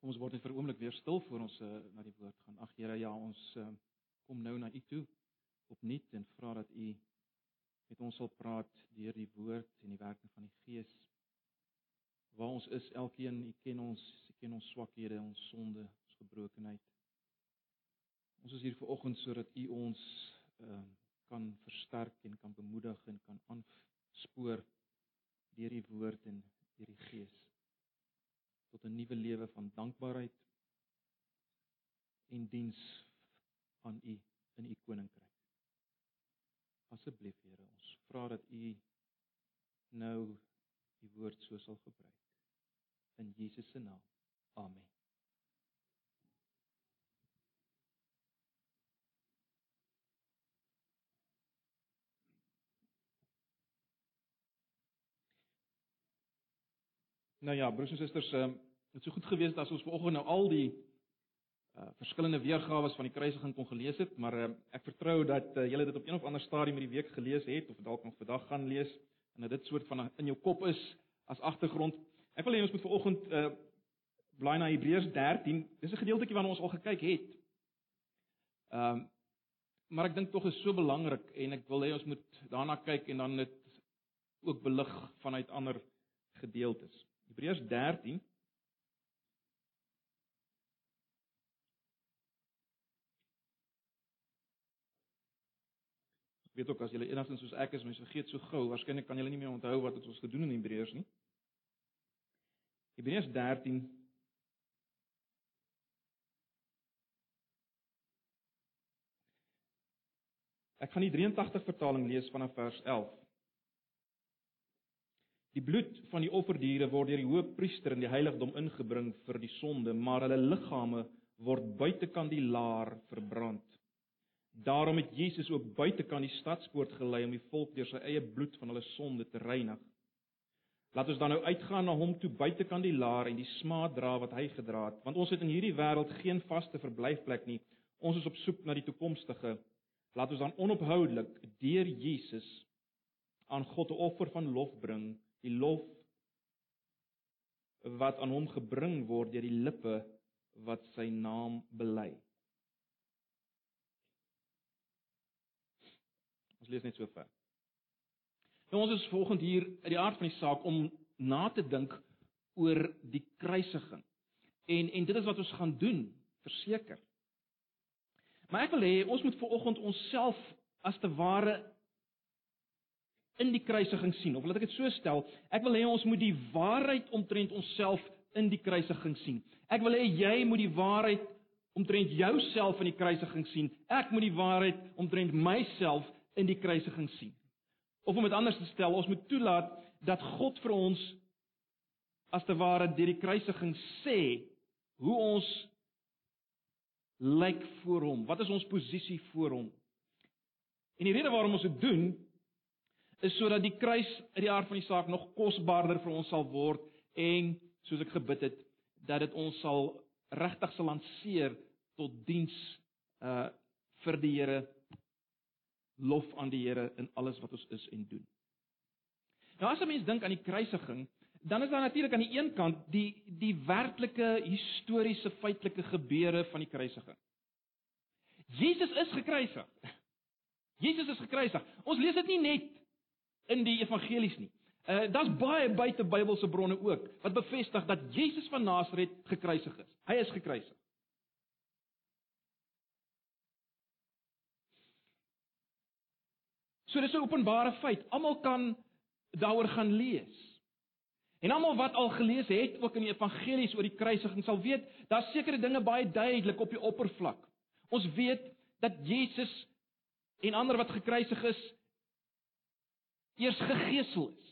Kom ons word net vir 'n oomblik weer stil voor ons uh, na die woord gaan. Ag Here, ja, ons uh, kom nou na U toe opnuut en vra dat U met ons sal praat deur die woord en die werking van die Gees. Waar ons is, elkeen, U ken ons, U ken ons swakhede, ons sonde, ons gebrokenheid. Ons is hier vir oggend sodat U ons uh, kan versterk en kan bemoedig en kan aanspoor deur die woord en deur die Gees tot 'n nuwe lewe van dankbaarheid en diens aan U in U koninkryk. Asseblief Here, ons vra dat U nou die woord so sal gebruik in Jesus se naam. Amen. Nou ja, broers en susters, ehm dit sou goed gewees het as ons vanoggend nou al die uh verskillende weergawe van die kruisiging kon gelees het, maar uh, ek vertrou dat uh, julle dit op een of ander stadium in die week gelees het of dalk nog vandag gaan lees en dat dit soort van in jou kop is as agtergrond. Ek wil hê ons moet vanoggend uh blaai na Hebreërs 13. Dis 'n gedeeltjie waarna ons al gekyk het. Ehm um, maar ek dink tog is so belangrik en ek wil hê ons moet daarna kyk en dan dit ook belig vanuit ander gedeeltes. Hebreërs 13 Weet ook as julle enigstens soos ek is, mense vergeet so gou, waarskynlik kan julle nie meer onthou wat het ons gedoen in Hebreërs nie. Hebreërs 13 Ek gaan die 83 vertaling lees vanaf vers 11. Die bloed van die offerdiere word deur die hoofpriester in die heiligdom ingebring vir die sonde, maar hulle liggame word buitekant die laar verbrand. Daarom het Jesus ook buitekant die stadspoort gelei om die volk deur sy eie bloed van hulle sonde te reinig. Laat ons dan nou uitgaan na hom toe buitekant die laar en die smaad dra wat hy gedra het, want ons het in hierdie wêreld geen vaste verblyfplek nie. Ons is op soek na die toekomstige. Laat ons dan onophoudelik deur Jesus aan God 'n offer van lof bring die lof wat aan hom gebring word deur die lippe wat sy naam bely. Ons lees net so ver. Nou ons is volgende hier uit die aard van die saak om na te dink oor die kruisiging. En en dit is wat ons gaan doen, verseker. Maar ek wil hê ons moet ver oggend onsself as te ware in die kruisiging sien of laat ek dit so stel, ek wil hê ons moet die waarheid omtrent onsself in die kruisiging sien. Ek wil hê jy moet die waarheid omtrent jouself in die kruisiging sien. Ek moet die waarheid omtrent myself in die kruisiging sien. Of om dit anders te stel, ons moet toelaat dat God vir ons as te ware deur die kruisiging sê hoe ons lyk voor hom. Wat is ons posisie voor hom? En die rede waarom ons dit doen is sodat die kruis uit die aard van die saak nog kosbaarder vir ons sal word en soos ek gebid het dat dit ons sal regtig sal lanceer tot diens uh vir die Here lof aan die Here in alles wat ons is en doen. Nou as 'n mens dink aan die kruisiging, dan is daar natuurlik aan die een kant die die werklike historiese feitelike gebeure van die kruisiging. Jesus is gekruisig. Jesus is gekruisig. Ons lees dit nie net in die evangelies nie. Uh daar's baie buite Bybelse bronne ook wat bevestig dat Jesus van Nasaret gekruisig is. Hy is gekruisig. So dis 'n openbare feit. Almal kan daaroor gaan lees. En almal wat al gelees het ook in die evangelies oor die kruisiging sal weet, daar's sekere dinge baie duidelik op die oppervlak. Ons weet dat Jesus en ander wat gekruisig is, eers gegeesel is.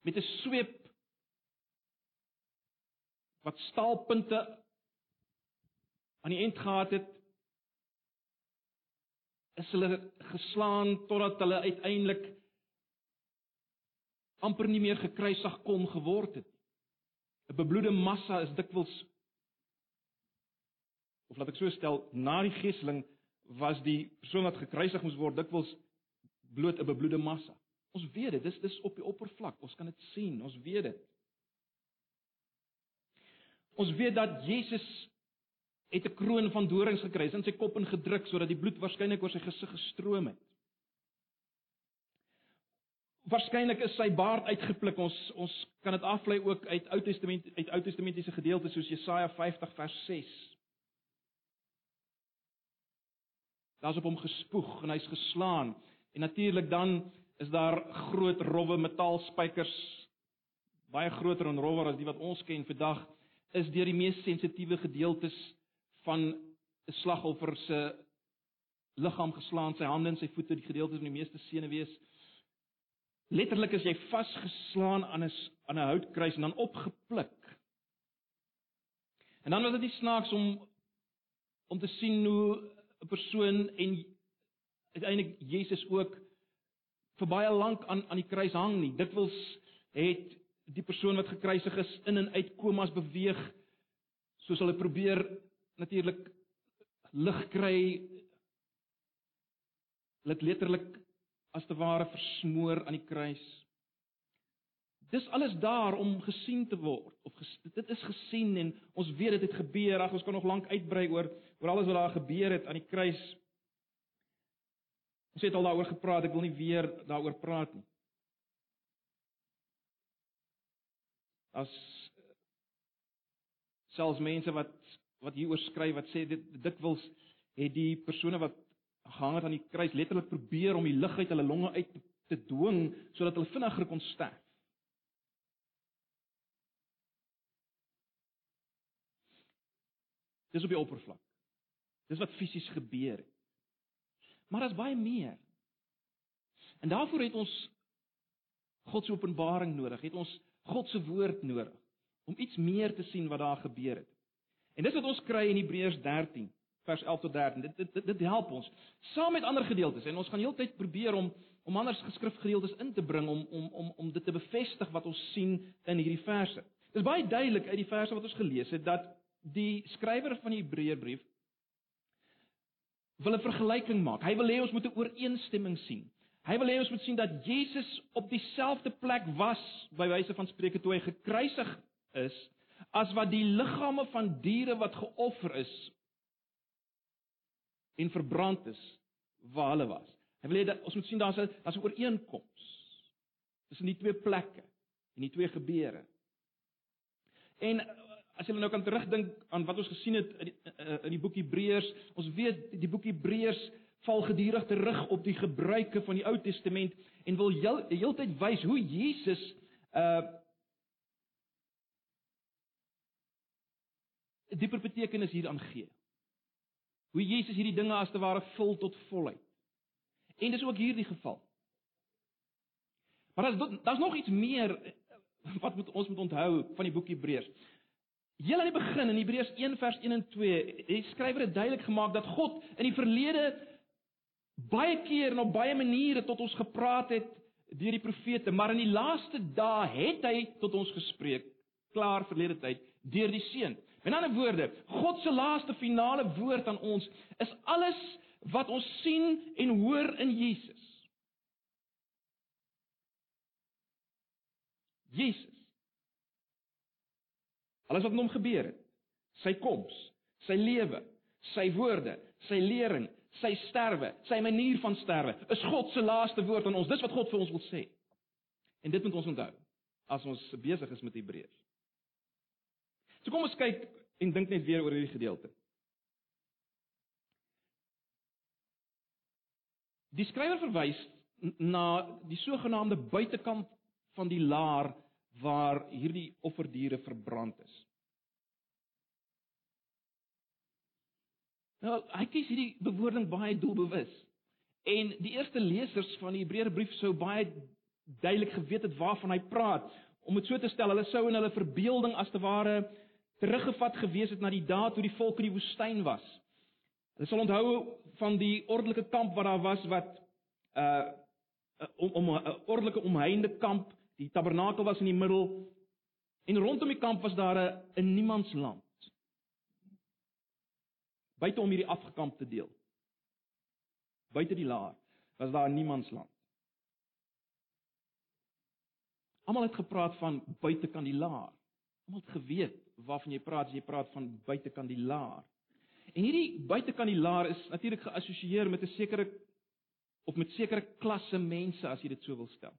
Met 'n sweep wat staalpunte aan die end gehad het, is hulle geslaan totdat hulle uiteindelik amper nie meer gekruisig kon geword het. 'n Bebloede massa is dikwels of laat ek so stel, na die geeseling was die persoon wat gekruisig moes word dikwels bloot 'n bebloede massa. Ons weet dit, dis dis op die oppervlak. Ons kan dit sien, ons weet dit. Ons weet dat Jesus het 'n kroon van dorings gekry, in sy kop ingedruk sodat die bloed waarskynlik oor sy gesig gestroom het. Waarskynlik is sy baard uitgepluk. Ons ons kan dit aflei ook uit Ou Testament uit Ou Testamentiese gedeeltes soos Jesaja 50 vers 6. Daar's op hom gespoeg en hy's geslaan en natuurlik dan is daar groot rowwe metaalspykers baie groter en rowwer as die wat ons ken vandag is deur die mees sensitiewe gedeeltes van 'n slagoffer se liggaam geslaan, sy hande en sy voete, die gedeeltes van die meeste senuwees. Letterlik is jy vasgeslaan aan 'n aan 'n houtkruis en dan opgepluk. En dan was dit nie snaaks om om te sien hoe 'n persoon en uiteindelik Jesus ook vir baie lank aan aan die kruis hang nie. Dikwels het die persoon wat gekruisig is in en uit komas beweeg soos hulle probeer natuurlik lig kry dit letterlik as te ware versmoor aan die kruis. Dis alles daar om gesien te word of ges, dit is gesien en ons weet dit het gebeur. Ag ons kan nog lank uitbrei oor oor alles wat daar gebeur het aan die kruis. Ons het al daaroor gepraat ek wil nie weer daaroor praat nie. As selfs mense wat wat hieroor skryf wat sê dit dikwels het die persone wat gehang het aan die kruis letterlik probeer om die lug uit hulle longe uit te dwing sodat hulle vinniger kon sterf. Dis op die oppervlak. Dis wat fisies gebeur het. Maar daar's baie meer. En daarvoor het ons God se openbaring nodig. Het ons God se woord nodig om iets meer te sien wat daar gebeur het. En dis wat ons kry in Hebreërs 13 vers 11 tot 13. Dit dit dit, dit help ons saam met ander gedeeltes en ons gaan heeltyd probeer om om ander skrifgedeeltes in te bring om om om om dit te bevestig wat ons sien in hierdie verse. Dit is baie duidelik uit die verse wat ons gelees het dat die skrywer van die Hebreërbrief wil 'n vergelyking maak. Hy wil hê ons moet 'n ooreenstemming sien. Hy wil hê ons moet sien dat Jesus op dieselfde plek was by wyse van spreuke toe hy gekruisig is as wat die liggame van diere wat geoffer is en verbrand is waar hulle was. Hy wil hê dat ons moet sien daar's 'n daar's 'n ooreenkoms tussen die twee plekke en die twee gebeure. En as jy nou kan terugdink aan wat ons gesien het in die, in die boek Hebreërs, ons weet die boek Hebreërs val gedurig terug op die gebruike van die Ou Testament en wil heel, heeltyd wys hoe Jesus uh dieper betekenis hier aangee. Hoe Jesus hierdie dinge as te ware vul tot volheid. En dis ook hierdie geval. Maar daar's daar's nog iets meer wat moet ons moet onthou van die boek Hebreërs. Heel aan die begin in Hebreërs 1 vers 1 en 2, die skrywer het duidelik gemaak dat God in die verlede baie keer en op baie maniere tot ons gepraat het deur die profete, maar in die laaste dae het hy tot ons gespreek, klaar verlede tyd, deur die seun. In ander woorde, God se laaste finale woord aan ons is alles wat ons sien en hoor in Jesus. Jesus. Alles wat met hom gebeur het, sy koms, sy lewe, sy woorde, sy lering, sy sterwe, sy manier van sterwe, is God se laaste woord aan ons. Dis wat God vir ons wil sê. En dit moet ons onthou as ons besig is met Hebreërs. So kom ons kyk en dink net weer oor hierdie gedeelte. Die skrywer verwys na die sogenaamde buitekant van die laar waar hierdie offerdiere verbrand is. Nou, hy kies hierdie bewoording baie doelbewus. En die eerste lesers van die Hebreërbrief sou baie duidelik geweet het waarvan hy praat. Om dit so te stel, hulle sou in hulle verbeelding as te ware teruggevat gewees het na die dae toe die volk in die woestyn was. Hulle sal onthou van die ordelike kamp wat daar was wat uh om om 'n ordelike omheinde kamp, die tabernakel was in die middel en rondom die kamp was daar 'n 'n niemandsland buite om hierdie afgekamp te deel. Buite die laar was daar niemandsland. Almal het gepraat van buitekant die laar. Almal het geweet waarvan jy praat jy praat van buitekant die laar. En hierdie buitekant die laar is natuurlik geassosieer met 'n sekere of met sekere klasse mense as jy dit so wil stel.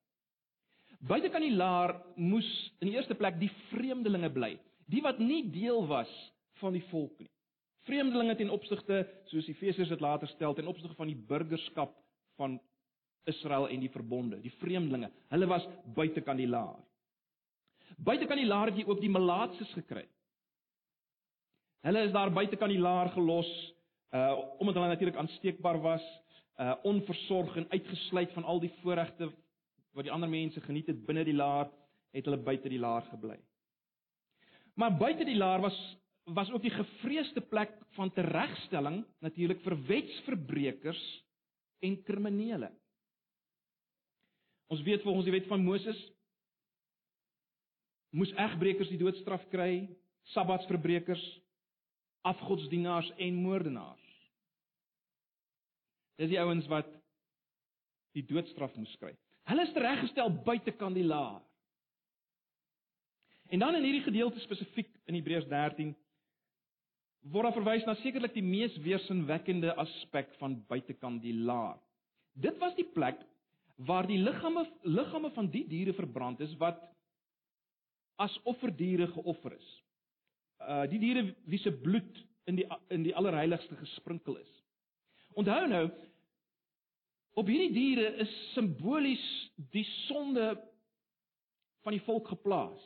Buitekant die laar moes in die eerste plek die vreemdelinge bly, die wat nie deel was van die volk nie. Vreemdelinge ten opsigte, soos Efesiërs dit later stel, ten opsigte van die burgerskap van Israel en die verbonde, die vreemdelinge. Hulle was buitekant die laar. Buitekant die laar het jy ook die malaatses gekry. Hulle is daar buitekant die laar gelos uh omdat hulle natuurlik aansteekbaar was, uh onversorg en uitgesluit van al die voorregte wat die ander mense geniet het binne die laar, het hulle buite die laar gebly. Maar buite die laar was was ook die gevreesde plek van teregstelling natuurlik vir wetsverbrekers en kriminele. Ons weet volgens die wet van Moses moes egbreekers die doodstraf kry, sabbatsverbrekers, afgodsdienaars en moordenaars. Dis die ouens wat die doodstraf moes kry. Hulle is tereggestel buite kandilaar. En dan in hierdie gedeelte spesifiek in Hebreërs 13 word daar verwys na sekerlik die mees weersinwekkende aspek van buitekant die laar. Dit was die plek waar die liggame liggame van die diere verbrand is wat as offerdiere geoffer is. Uh die diere wie se bloed in die in die allerheiligste gesprinkel is. Onthou nou op hierdie diere is simbolies die sonde van die volk geplaas.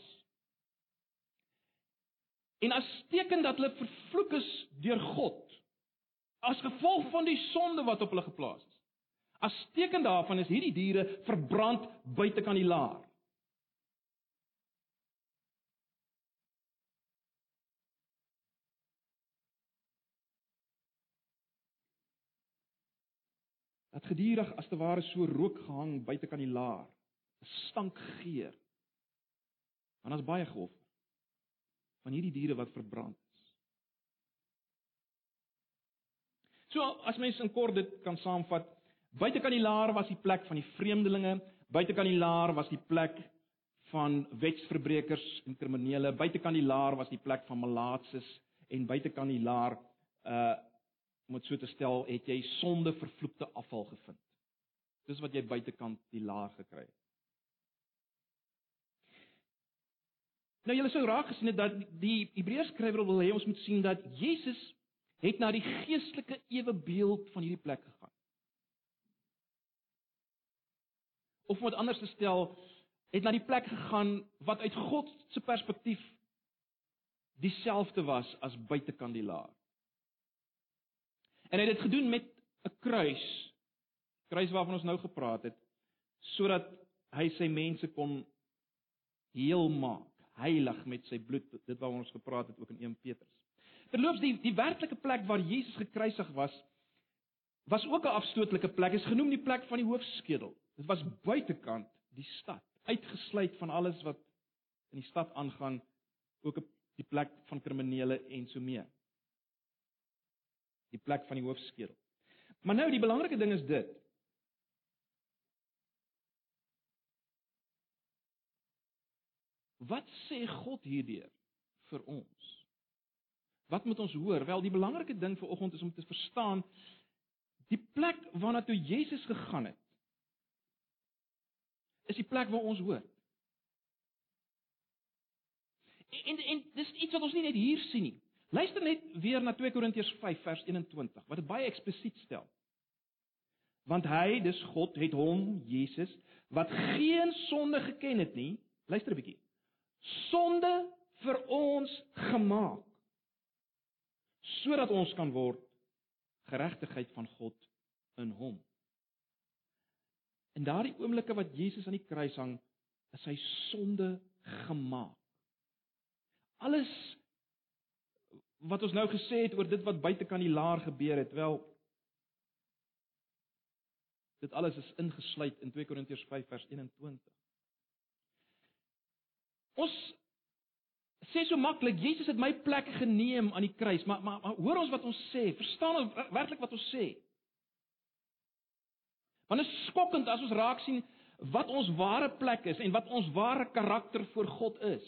En as teken dat hulle vervloek is deur God as gevolg van die sonde wat op hulle geplaas is. As teken daarvan is hierdie diere verbrand buite kan die laar. Dat gedierig as te ware so rook gehang buite kan die laar. 'n Stank geur. Want daar's baie geoffer van hierdie diere wat verbrand is. So as mens in kort dit kan saamvat, buite kan die laar was die plek van die vreemdelinge, buite kan die laar was die plek van wetsverbrekers en kriminele, buite kan die laar was die plek van malaatses en buite kan die laar uh om dit so te stel, het jy sonde vervloekte afval gevind. Dis wat jy buitekant die laar gekry het. Nou julle sou raak gesien het dat die Hebreërs skrywer wil hê ons moet sien dat Jesus het na die geestelike ewebeeld van hierdie plek gegaan. Of om dit anders te stel, het na die plek gegaan wat uit God se perspektief dieselfde was as buitekandilaar. En hy het dit gedoen met 'n kruis, kruis waarvan ons nou gepraat het, sodat hy sy mense kon heel maak heilig met sy bloed dit waaroor ons gepraat het ook in 1 Petrus. Verloops die die werklike plek waar Jesus gekruisig was was ook 'n afstootlike plek is genoem die plek van die hoofskedel. Dit was buitekant die stad, uitgesluit van alles wat in die stad aangaan, ook op die plek van kriminele en so mee. Die plek van die hoofskedel. Maar nou die belangrike ding is dit. Wat sê God hierdeur vir ons? Wat moet ons hoor? Wel, die belangrike ding vir oggend is om te verstaan die plek waarna toe Jesus gegaan het. Is die plek waar ons hoort. En en dis iets wat ons nie net hier sien nie. Luister net weer na 2 Korintiërs 5 vers 21 wat dit baie eksplisiet stel. Want hy, dis God, het hom, Jesus, wat geen sonde geken het nie, luister 'n bietjie sonde vir ons gemaak sodat ons kan word geregtigheid van God in hom. In daardie oomblikke wat Jesus aan die kruis hang, is hy sonde gemaak. Alles wat ons nou gesê het oor dit wat buite kan die laar gebeur het, wel dit alles is ingesluit in 2 Korintiërs 5 vers 21. Ons sê so maklik Jesus het my plek geneem aan die kruis, maar maar, maar hoor ons wat ons sê? Verstaan ons werklik wat ons sê? Want dit is skokkend as ons raak sien wat ons ware plek is en wat ons ware karakter voor God is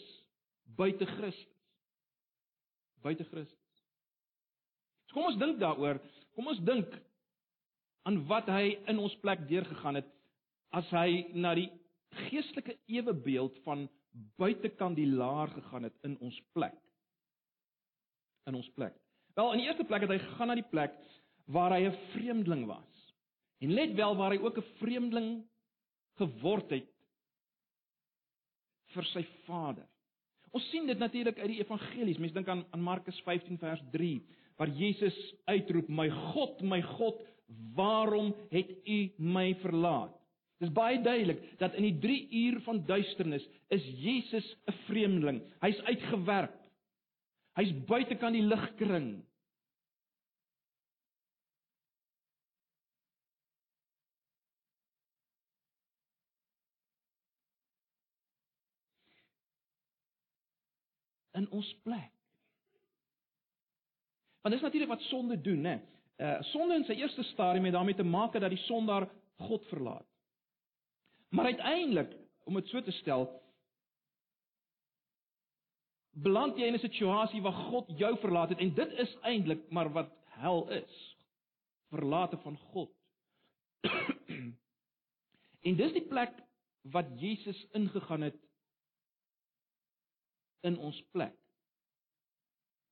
buite Christus. Buite Christus. So kom ons dink daaroor. Kom ons dink aan wat hy in ons plek deurgegaan het as hy na die geestelike ewebeeld van buitekant die laar gegaan het in ons plek. In ons plek. Wel, in die eerste plek het hy gegaan na die plek waar hy 'n vreemdeling was. En let wel waar hy ook 'n vreemdeling geword het vir sy Vader. Ons sien dit natuurlik uit die evangelies. Mense dink aan aan Markus 15 vers 3 waar Jesus uitroep: "My God, my God, waarom het U my verlaat?" Dis baie duidelik dat in die 3 uur van duisternis is Jesus 'n vreemdeling. Hy's uitgewerp. Hy's buite kan die ligkring. In ons plek. Want dis natuurlik wat sonde doen, né? Uh sonde in sy eerste stadium het daarmee te maak dat die sondaar God verlaat. Maar uiteindelik, om dit so te stel, beland jy in 'n situasie waar God jou verlaat het en dit is eintlik maar wat hel is. Verlate van God. en dis die plek wat Jesus ingegaan het in ons plek.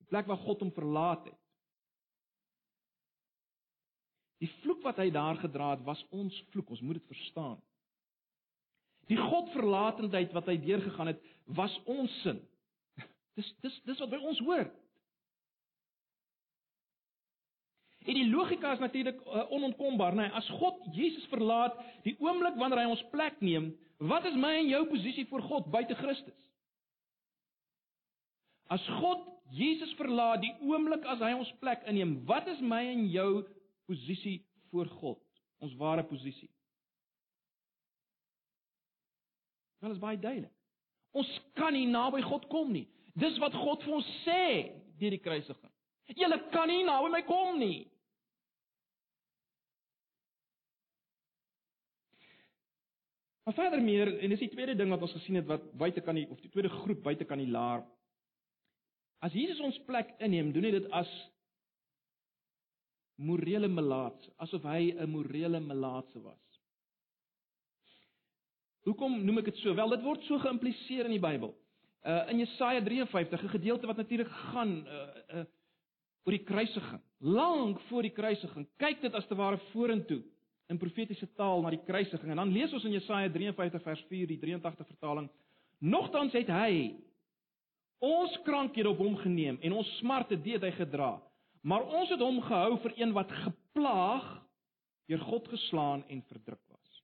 Die plek waar God hom verlaat het. Die vloek wat hy daar gedra het, was ons vloek. Ons moet dit verstaan. Die Godverlatendheid wat hy deurgegaan het, was ons sin. Dis dis dis wat by ons hoort. En die logika is natuurlik uh, onontkombaar, né? Nee, as God Jesus verlaat, die oomblik wanneer hy ons plek neem, wat is my en jou posisie voor God buite Christus? As God Jesus verlaat die oomblik as hy ons plek inneem, wat is my en jou posisie voor God? Ons ware posisie. Wel is baie duidelik. Ons kan nie naby God kom nie. Dis wat God vir ons sê deur die kruisiging. Julle kan nie naby my kom nie. Maar verder meer en dis die tweede ding wat ons gesien het wat buite kan die of die tweede groep buite kan die laar As Jesus ons plek inneem, doen hy dit as morele melaats, asof hy 'n morele melaatse was. Hoekom noem ek dit so? Wel, dit word so geïmpliseer in die Bybel. Uh in Jesaja 53, 'n gedeelte wat natuurlik gaan uh uh oor die kruisiging. Lank voor die kruisiging, kyk dit as te ware vorentoe in profetiese taal na die kruisiging. En dan lees ons in Jesaja 53 vers 4, die 83 vertaling: "Nogtans het hy ons krankhede op hom geneem en ons smarte deed hy gedra. Maar ons het hom gehou vir een wat geplaag, deur God geslaan en verdruk was.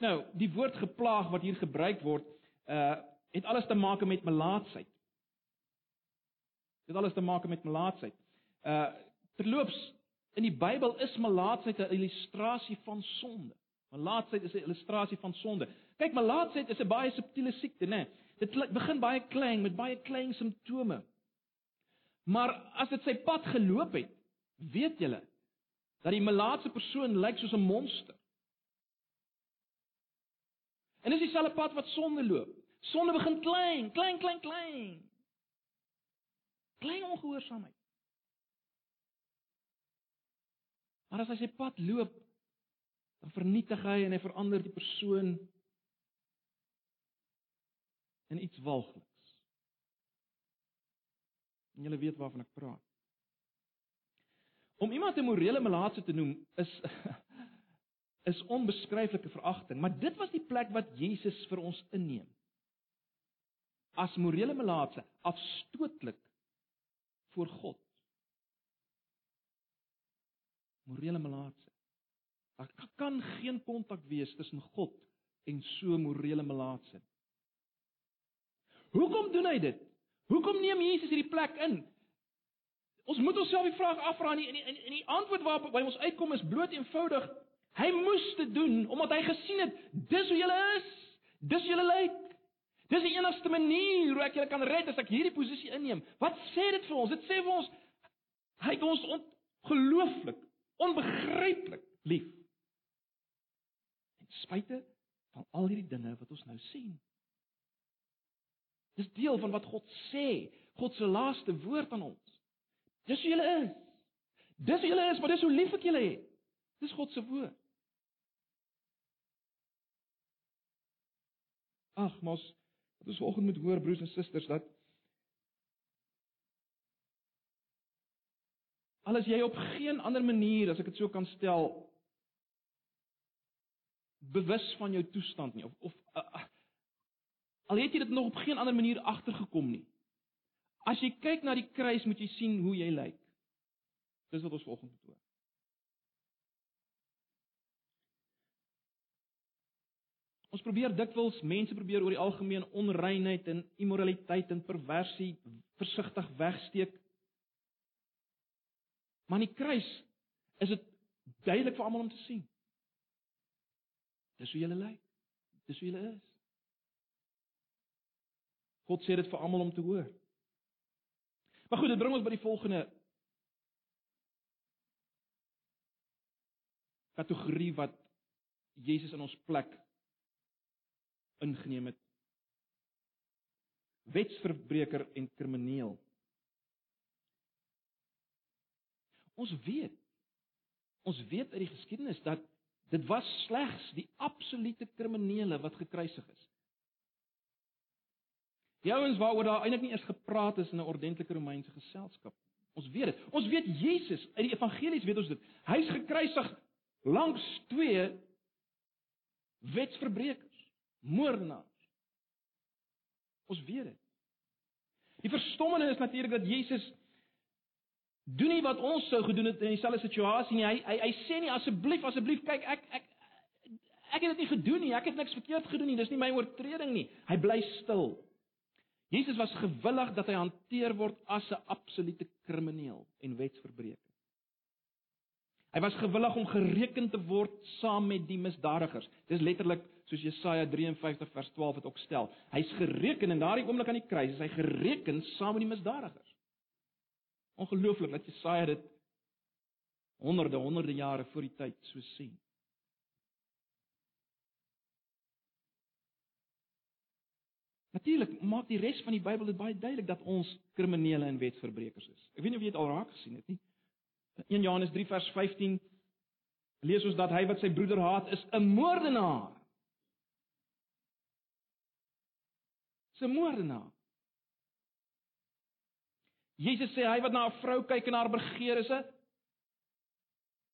Nou, die woord geplaag wat hier gebruik word, uh het alles te maak met melaatsheid. Het alles te maak met melaatsheid. Uh terloops, in die Bybel is melaatsheid 'n illustrasie van sonde. Melaatsheid is 'n illustrasie van sonde. Kyk, melaatsheid is 'n baie subtiele siekte, né? Nee. Dit begin baie klein met baie klein simptome. Maar as dit sy pad geloop het, weet julle dat die melaatse persoon lyk soos 'n monster. En dis dieselfde pad wat sonde loop. Sonde begin klein, klein, klein, klein. Klein ongehoorsaamheid. Maar as hy sy pad loop, dan vernietig hy en hy verander die persoon in iets walgliks. En julle weet waarvan ek praat. Om iemand 'n morele melaatse te noem is is onbeskryflike veragting, maar dit was die plek wat Jesus vir ons inneem. As morele melaatse, afstootlik voor God. Morele melaatse. Daar kan geen kontak wees tussen God en so morele melaatse. Hoekom doen hy dit? Hoekom neem Jesus hierdie plek in? Ons moet onsself die vraag afvra en die, en die antwoord waarop by ons uitkom is bloot eenvoudig. Hy moes dit doen omdat hy gesien het dis hoe jy is. Dis hoe jy lyk. Dis die enigste manier hoe ek julle kan red as ek hierdie posisie inneem. Wat sê dit vir ons? Dit sê vir ons hy het ons ongelooflik, onbegryplik lief. spite van al hierdie dinge wat ons nou sien. Dis deel van wat God sê, God se laaste woord aan ons. Dis wie julle is. Dis wie julle is, maar dis hoe lief ek julle het. Dis God se woord. Ag, mos, wat ons vanoggend moet hoor broers en susters dat Al is jy op geen ander manier, as ek dit so kan stel, bewus van jou toestand nie of of uh, uh, al het jy dit nog op geen ander manier agtergekom nie. As jy kyk na die kruis, moet jy sien hoe jy lyk. Dis wat ons volgende hoor. Ons probeer dikwels mense probeer oor die algemeen onreinheid en immoraliteit en perversie versigtig wegsteek Maar in die kruis is dit duidelik vir almal om te sien. Dis hoe jy lyk. Dis hoe jy is. God sê dit vir almal om te hoor. Maar goed, dit bring ons by die volgende kategorie wat Jesus in ons plek ingeneem het. Wetsverbreker en krimineel. Ons weet ons weet uit die geskiedenis dat dit was slegs die absolute kriminele wat gekruisig is. Die ouens waaroor daar eintlik nie eens gepraat is in 'n ordentlike Romeinse geselskap. Ons weet dit. Ons weet Jesus, uit die evangelies weet ons dit. Hy's gekruisig langs twee wetsverbrekers, moordenaars. Ons weet dit. Die verstommende is natuurlik dat Jesus doen nie wat ons sou gedoen het in dieselfde situasie nie. Hy hy hy sê nie asseblief asseblief kyk ek ek ek het dit nie gedoen nie. Ek het niks verkeerd gedoen nie. Dis nie my oortreding nie. Hy bly stil. Jesus was gewillig dat hy hanteer word as 'n absolute krimineel en wetsverbreker. Hy was gewillig om gereken te word saam met die misdadigers. Dis letterlik soos Jesaja 53 vers 12 het ook stel. Hy's gereken in daardie oomblik aan die kruis, is hy gereken saam met die misdadigers. Ongelooflik dat Jesaja dit honderde honderde jare voor die tyd so sien. Natuurlik maak die res van die Bybel dit baie duidelik dat ons kriminele en wetsverbrekers is. Ek weet nie of jy dit al raak gesien het nie. In 1 Johannes 3 vers 15 lees ons dat hy wat sy broeder haat is 'n moordenaar. 'n moordenaar. Jesus sê hy wat na 'n vrou kyk en haar begeer is 'n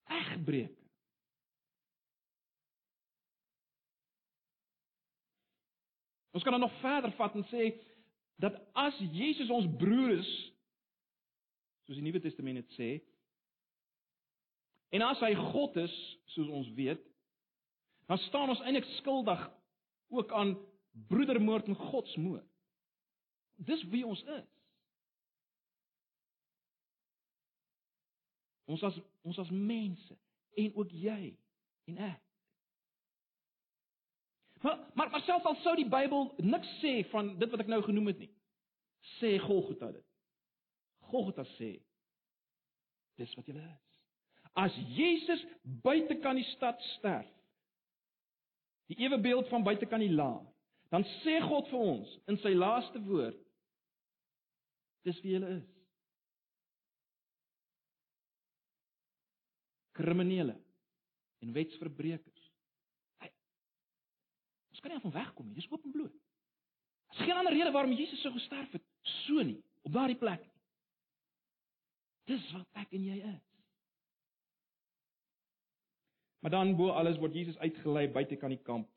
egbreker. Ons kan dan nog verder vat en sê dat as Jesus ons broer is, soos die Nuwe Testament dit sê, en as hy God is, soos ons weet, dan staan ons eintlik skuldig ook aan broedermoord en godsmoord. Dis wie ons is. Ons as ons as mense en ook jy en ek. Maar maar, maar selfs al sou die Bybel niks sê van dit wat ek nou genoem het nie. Sê Golgotha dit. Golgotha sê dis wat jy is. As Jesus buite kan die stad sterf. Die ewe beeld van buite kan die laar. Dan sê God vir ons in sy laaste woord dis wie jy is. kriminele en wetsverbrekers. Kan nie van wegkom nie. Dis openbloot. Daar's geen ander rede waarom Jesus sou gesterf het so nie op daardie plek nie. Dis wat ek en jy is. Maar dan bo alles word Jesus uitgelei buite kan die kamp.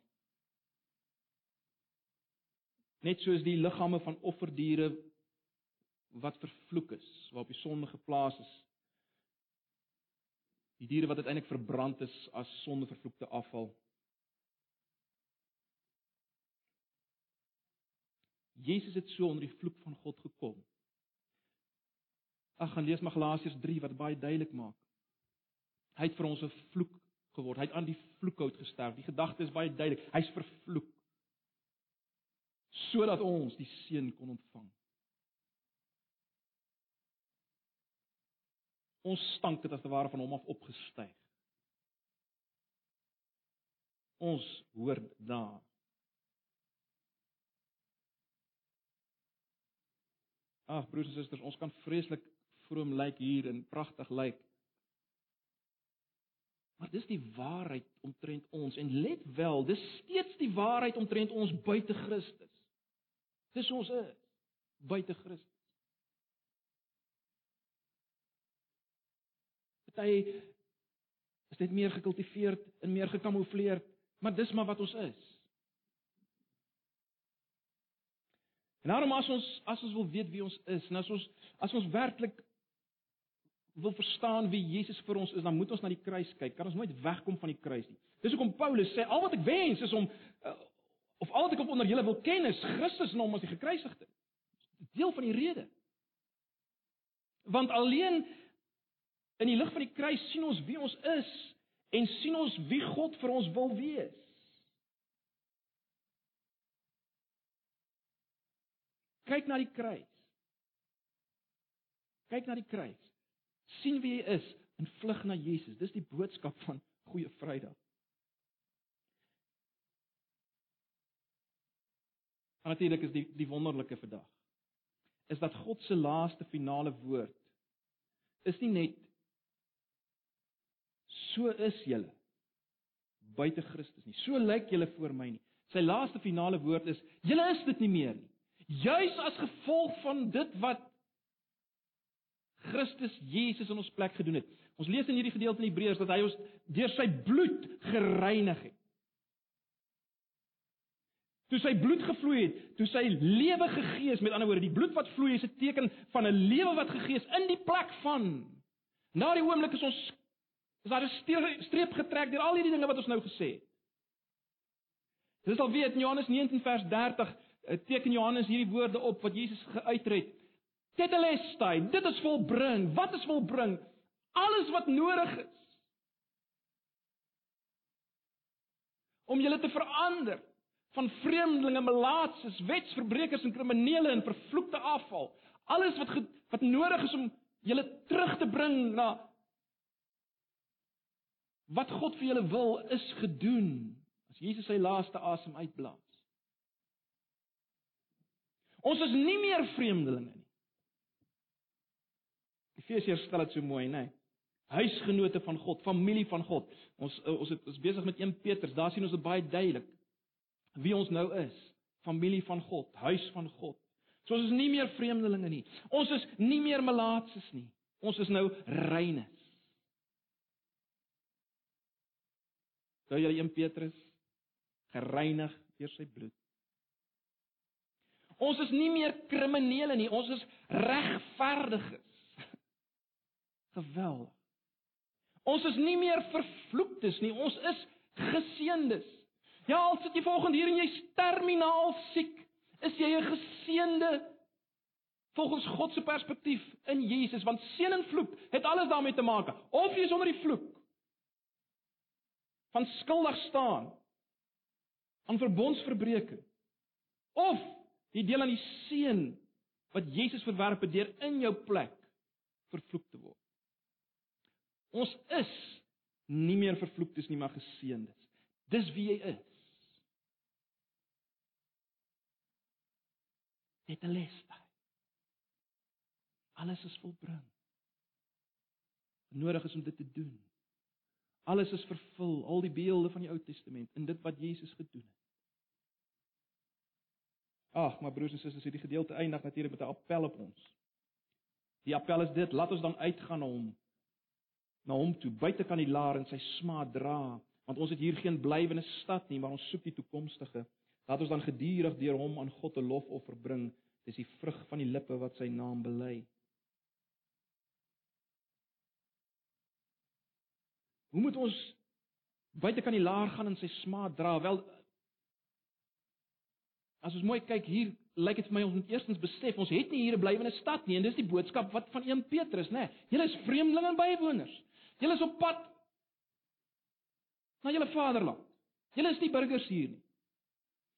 Net soos die liggame van offerdiere wat vervloek is, waarop die sonde geplaas is, Die diere wat uiteindelik verbrand is as sondevervloekte afval. Jesus het so onder die vloek van God gekom. Ag, gaan lees maar Galasiërs 3 wat baie duidelik maak. Hy het vir ons 'n vloek geword. Hy het aan die vloekhout gesterf. Die gedagte is baie duidelik. Hy's vervloek sodat ons die seën kon ontvang. Ons stank dit as te ware van hom af opgestyg. Ons hoort daar. Ag broers en susters, ons kan vreeslik vroom lyk hier en pragtig lyk. Maar dis die waarheid omtrent ons en let wel, dis steeds die waarheid omtrent ons buite Christus. Dis ons is buite Christus. Party is net meer gekultiveerd en meer gekamoufleerd, maar dis maar wat ons is. En daarom as ons as ons wil weet wie ons is, en as ons as ons werklik wil verstaan wie Jesus vir ons is, dan moet ons na die kruis kyk. Kan ons nooit wegkom van die kruis nie. Dis hoekom Paulus sê al wat ek wens is om uh, of al wat ek op onder julle wil ken is Christus en hom as die gekruisigde. Deel van die rede. Want alleen in die lig van die kruis sien ons wie ons is en sien ons wie God vir ons wil wees. Kyk na die kruis. Kyk na die kruis sien wie hy is en vlug na Jesus. Dis die boodskap van Goeie Vrydag. Natuurlik is die die wonderlike vandag is dat God se laaste finale woord is nie net so is julle buite Christus nie. So lyk julle voor my nie. Sy laaste finale woord is julle is dit nie meer nie. Juis as gevolg van dit wat Christus Jesus in ons plek gedoen het. Ons lees in hierdie gedeelte in Hebreërs dat hy ons deur sy bloed gereinig het. Toe sy bloed gevloei het, toe sy lewe gegee is, met ander woorde, die bloed wat vloei is 'n teken van 'n lewe wat gegee is in die plek van. Na die oomblik is ons is daar 'n streep getrek deur al hierdie dinge wat ons nou gesê het. Dis al weet in Johannes 19 vers 30 eh, teken Johannes hierdie woorde op wat Jesus geuitred. Tetelestai, dit is volbring. Wat is volbring? Alles wat nodig is om julle te verander van vreemdelinge, melaatses, wetsverbrekers en kriminele en vervloekte afval. Alles wat wat nodig is om julle terug te bring na wat God vir julle wil is gedoen as Jesus sy laaste asem uitblaas. Ons is nie meer vreemdelinge nie. Efesiërs stel dit so mooi, né? Nee. Huisgenote van God, familie van God. Ons eh, ons het ons besig met 1 Petrus. Daar sien ons dit baie duidelik wie ons nou is. Familie van God, huis van God. So ons is nie meer vreemdelinge nie. Ons is nie meer melaatses nie. Ons is nou reines. Sou jy 1 Petrus gereinig deur sy bloed. Ons is nie meer kriminele nie, ons is regverdiges. Geweldig. Ons is nie meer vervloektes nie, ons is geseëndes. Ja, al sit jy volgende hier en jy's terminaal siek, is jy 'n geseënde volgens God se perspektief in Jesus, want seën en vloek het alles daarmee te maak. Of jy is onder die vloek van skuldig staan aan verbondsverbreeking, of jy deel aan die seën wat Jesus verwerp het deur in jou plek vervloek te word. Ons is nie meer vervloektes nie, maar geseëndes. Dis wie jy is. Dit is lesbaar. Alles is volbring. Nodig is om dit te doen. Alles is vervul, al die beelde van die Ou Testament in dit wat Jesus gedoen het. Ag, maar broers en susters, hierdie gedeelte eindig natuurlik met 'n appel op ons. Die appel is dit: laat ons dan uitgaan na hom na hom toe buite kan die laar en sy smaad dra want ons het hier geen blywende stad nie maar ons soek die toekomstige. Laat ons dan gedurig deur hom aan God 'n lofoffer bring. Dis die vrug van die lippe wat sy naam bely. Hoe moet ons buite kan die laar gaan en sy smaad dra? Wel as ons mooi kyk hier lyk dit vir my ons moet eerstens besef ons het nie hier 'n blywende stad nie en dis die boodskap wat van 1 Petrus nê julle is vreemdelinge en bywoners Julle is op pad na julle vaderland. Julle is nie burgers hier nie.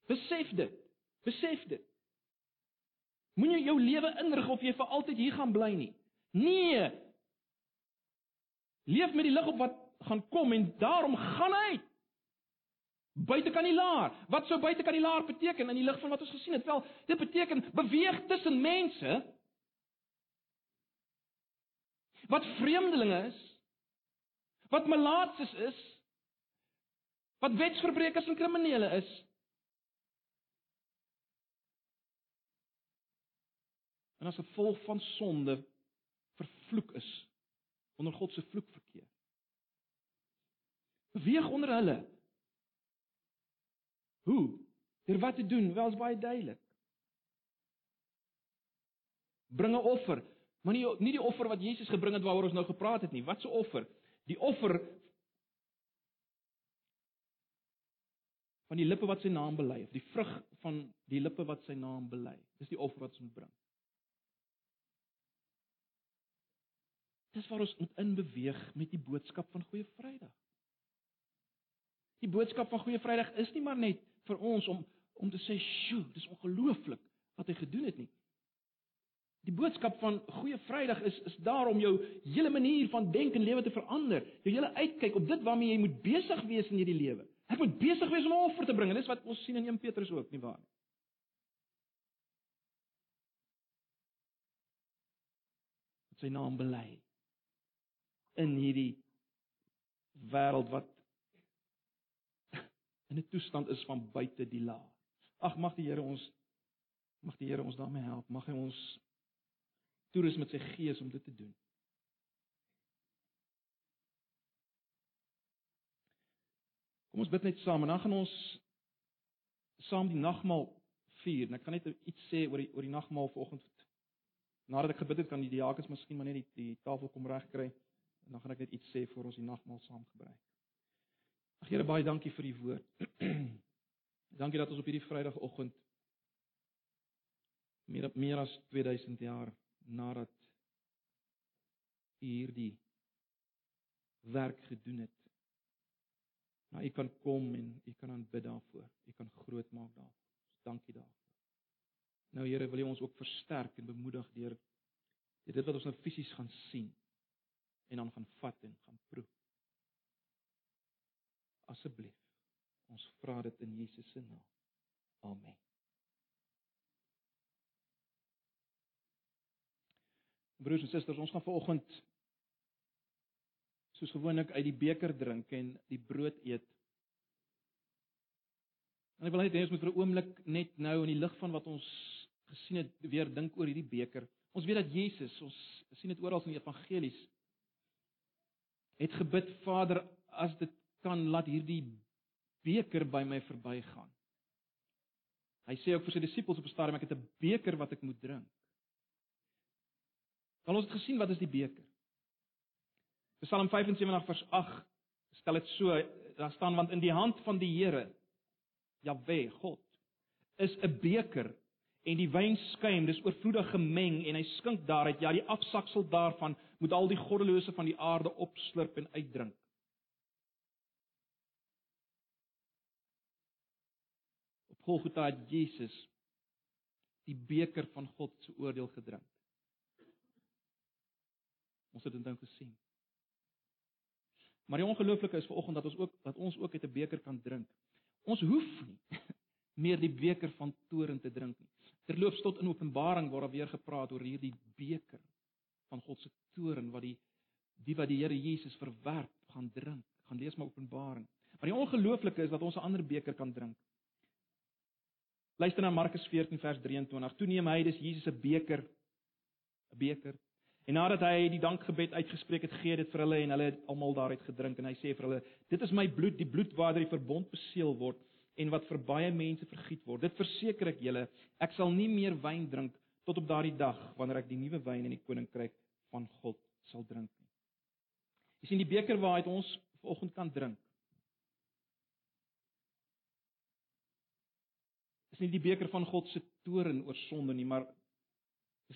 Besef dit. Besef dit. Moenie jou lewe inrig of jy vir altyd hier gaan bly nie. Nee. Leef met die lig op wat gaan kom en daarom gaan uit. Buite kan die laar. Wat sou buite kan die laar beteken in die lig van wat ons gesien het? Wel, dit beteken beweeg tussen mense wat vreemdelinge is, wat melaatses is, wat wetsverbrekers en kriminele is. En as gevolg van sonde vervloek is onder God se vloek verkeer. Beweeg onder hulle. Hoe? Deur wat te doen? Wel is baie duidelik. Bring 'n offer, maar nie nie die offer wat Jesus gebring het waaroor ons nou gepraat het nie. Wat 'n offer? Die offer van die lippe wat sy naam bely of die vrug van die lippe wat sy naam bely. Dis die offer wat ons moet bring. Dis waar ons moet inbeweeg met die boodskap van Goeie Vrydag. Die boodskap van Goeie Vrydag is nie maar net vir ons om om te sê, "Sjoe, dis ongelooflik wat hy gedoen het nie." Die boodskap van Goeie Vrydag is is daar om jou hele manier van dink en lewe te verander. Jou hele uitkyk op dit waarmee jy moet besig wees in hierdie lewe. Ek moet besig wees om 'n offer te bring en dis wat ons sien in 1 Petrus ook, nie waar nie? Sy naam bely in hierdie wêreld wat in 'n toestand is van buite die laag. Ag mag die Here ons mag die Here ons daarmee help. Mag hy ons toerus met sy gees om dit te doen. Kom ons bid net saam en dan gaan ons saam die nagmaal vier. En ek gaan net iets sê oor die oor die nagmaal vanoggend. Nadat ek gebid het, kan die diakens miskien maar net die, die tafel kom regkry en dan gaan ek net iets sê voor ons die nagmaal saam gebruik. Ag Here, baie dankie vir u woord. dankie dat ons op hierdie Vrydagoggend meer meer as 2000 jaar nadat u hierdie werk gedoen het. Nou u kan kom en u kan aanbid daarvoor. U kan groot maak daarvoor. Dankie daarvoor. Nou Here, wil U ons ook versterk en bemoedig deur dit wat ons nou fisies gaan sien en dan gaan vat en gaan proe. Asseblief. Ons vra dit in Jesus se naam. Amen. Broers en susters, ons gaan vanoggend soos gewoonlik uit die beker drink en die brood eet. En ek wil net hê ons moet vir 'n oomblik net nou in die lig van wat ons gesien het weer dink oor hierdie beker. Ons weet dat Jesus, ons sien dit oral in die evangelies, het gebid, Vader, as dit kan laat hierdie beker by my verbygaan. Hy sê ook vir sy disippels op 'n stadium ek het 'n beker wat ek moet drink. Dan ons het gesien wat is die beker. Psalm 75 vers 8 stel dit so, daar staan want in die hand van die Here Jahwe God is 'n beker en die wyn skuim, dis oorvloedig gemeng en hy skink daaruit, ja die afsaksel daarvan moet al die goddelose van die aarde opslurp en uitdrink. Golgotha het Jesus die beker van God se oordeel gedrink. Ons het dit dan gesien. Maar die ongelooflike is vanoggend dat ons ook dat ons ook uit 'n beker kan drink. Ons hoef nie meer die beker van toorn te drink nie. Terloops tot in Openbaring word daar weer gepraat oor hierdie beker van God se toorn wat die die wat die Here Jesus verwerp gaan drink. Gaan lees maar Openbaring. Maar die ongelooflike is dat ons 'n ander beker kan drink. Luister na Markus 14 vers 23. Toe neem hy dis Jesus se beker 'n beker En nadat hy die dankgebed uitgespreek het, gee dit vir hulle en hulle het almal daaruit gedrink en hy sê vir hulle: "Dit is my bloed, die bloed waardeur die verbond beseël word en wat vir baie mense vergiet word. Dit verseker ek julle, ek sal nie meer wyn drink tot op daardie dag wanneer ek die nuwe wyn in die koninkryk van God sal drink nie." Jy sien die beker waaruit ons vanoggend kan drink. Dis nie die beker van God se toorn oor sonde nie, maar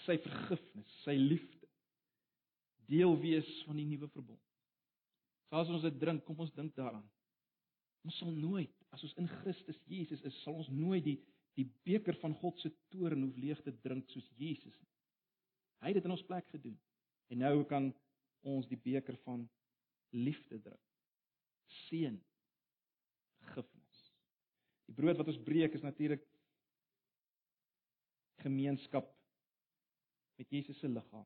sy vergifnis, sy liefde deel wees van die nuwe verbond. So as ons dit drink, kom ons dink daaraan. Ons sal nooit, as ons in Christus Jesus is, sal ons nooit die die beker van God se toorn hoef leeg te drink soos Jesus nie. Hy het dit in ons plek gedoen. En nou kan ons die beker van liefde drink. Seën, gifnis. Die brood wat ons breek is natuurlik gemeenskap met Jesus se liggaam.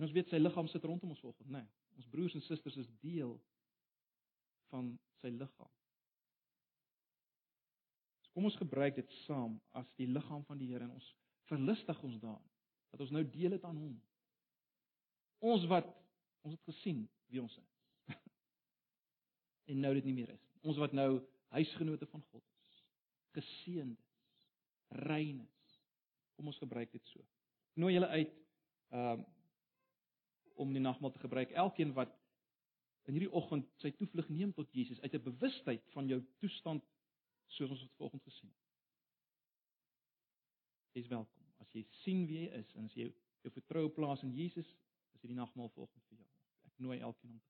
En ons weet sy liggaam sit rondom ons né? Nee, ons broers en susters is deel van sy liggaam. So kom ons gebruik dit saam as die liggaam van die Here en ons verlustig ons daarin dat ons nou deel het aan hom. Ons wat ons het gesien wie ons is. en nou dit nie meer is. Ons wat nou huisgenote van God is. Geseëndes, reines. Kom ons gebruik dit so. Nooi julle uit um om die nagmaal te gebruik. Elkeen wat in hierdie oggend sy toevlug neem tot Jesus uit 'n bewustheid van jou toestand soos ons dit vanoggend gesien het. Jy is welkom. As jy sien wie jy is en as jy jou vertroue plaas in Jesus, is hierdie nagmaal volgens vir jou. Ek nooi elkeen om te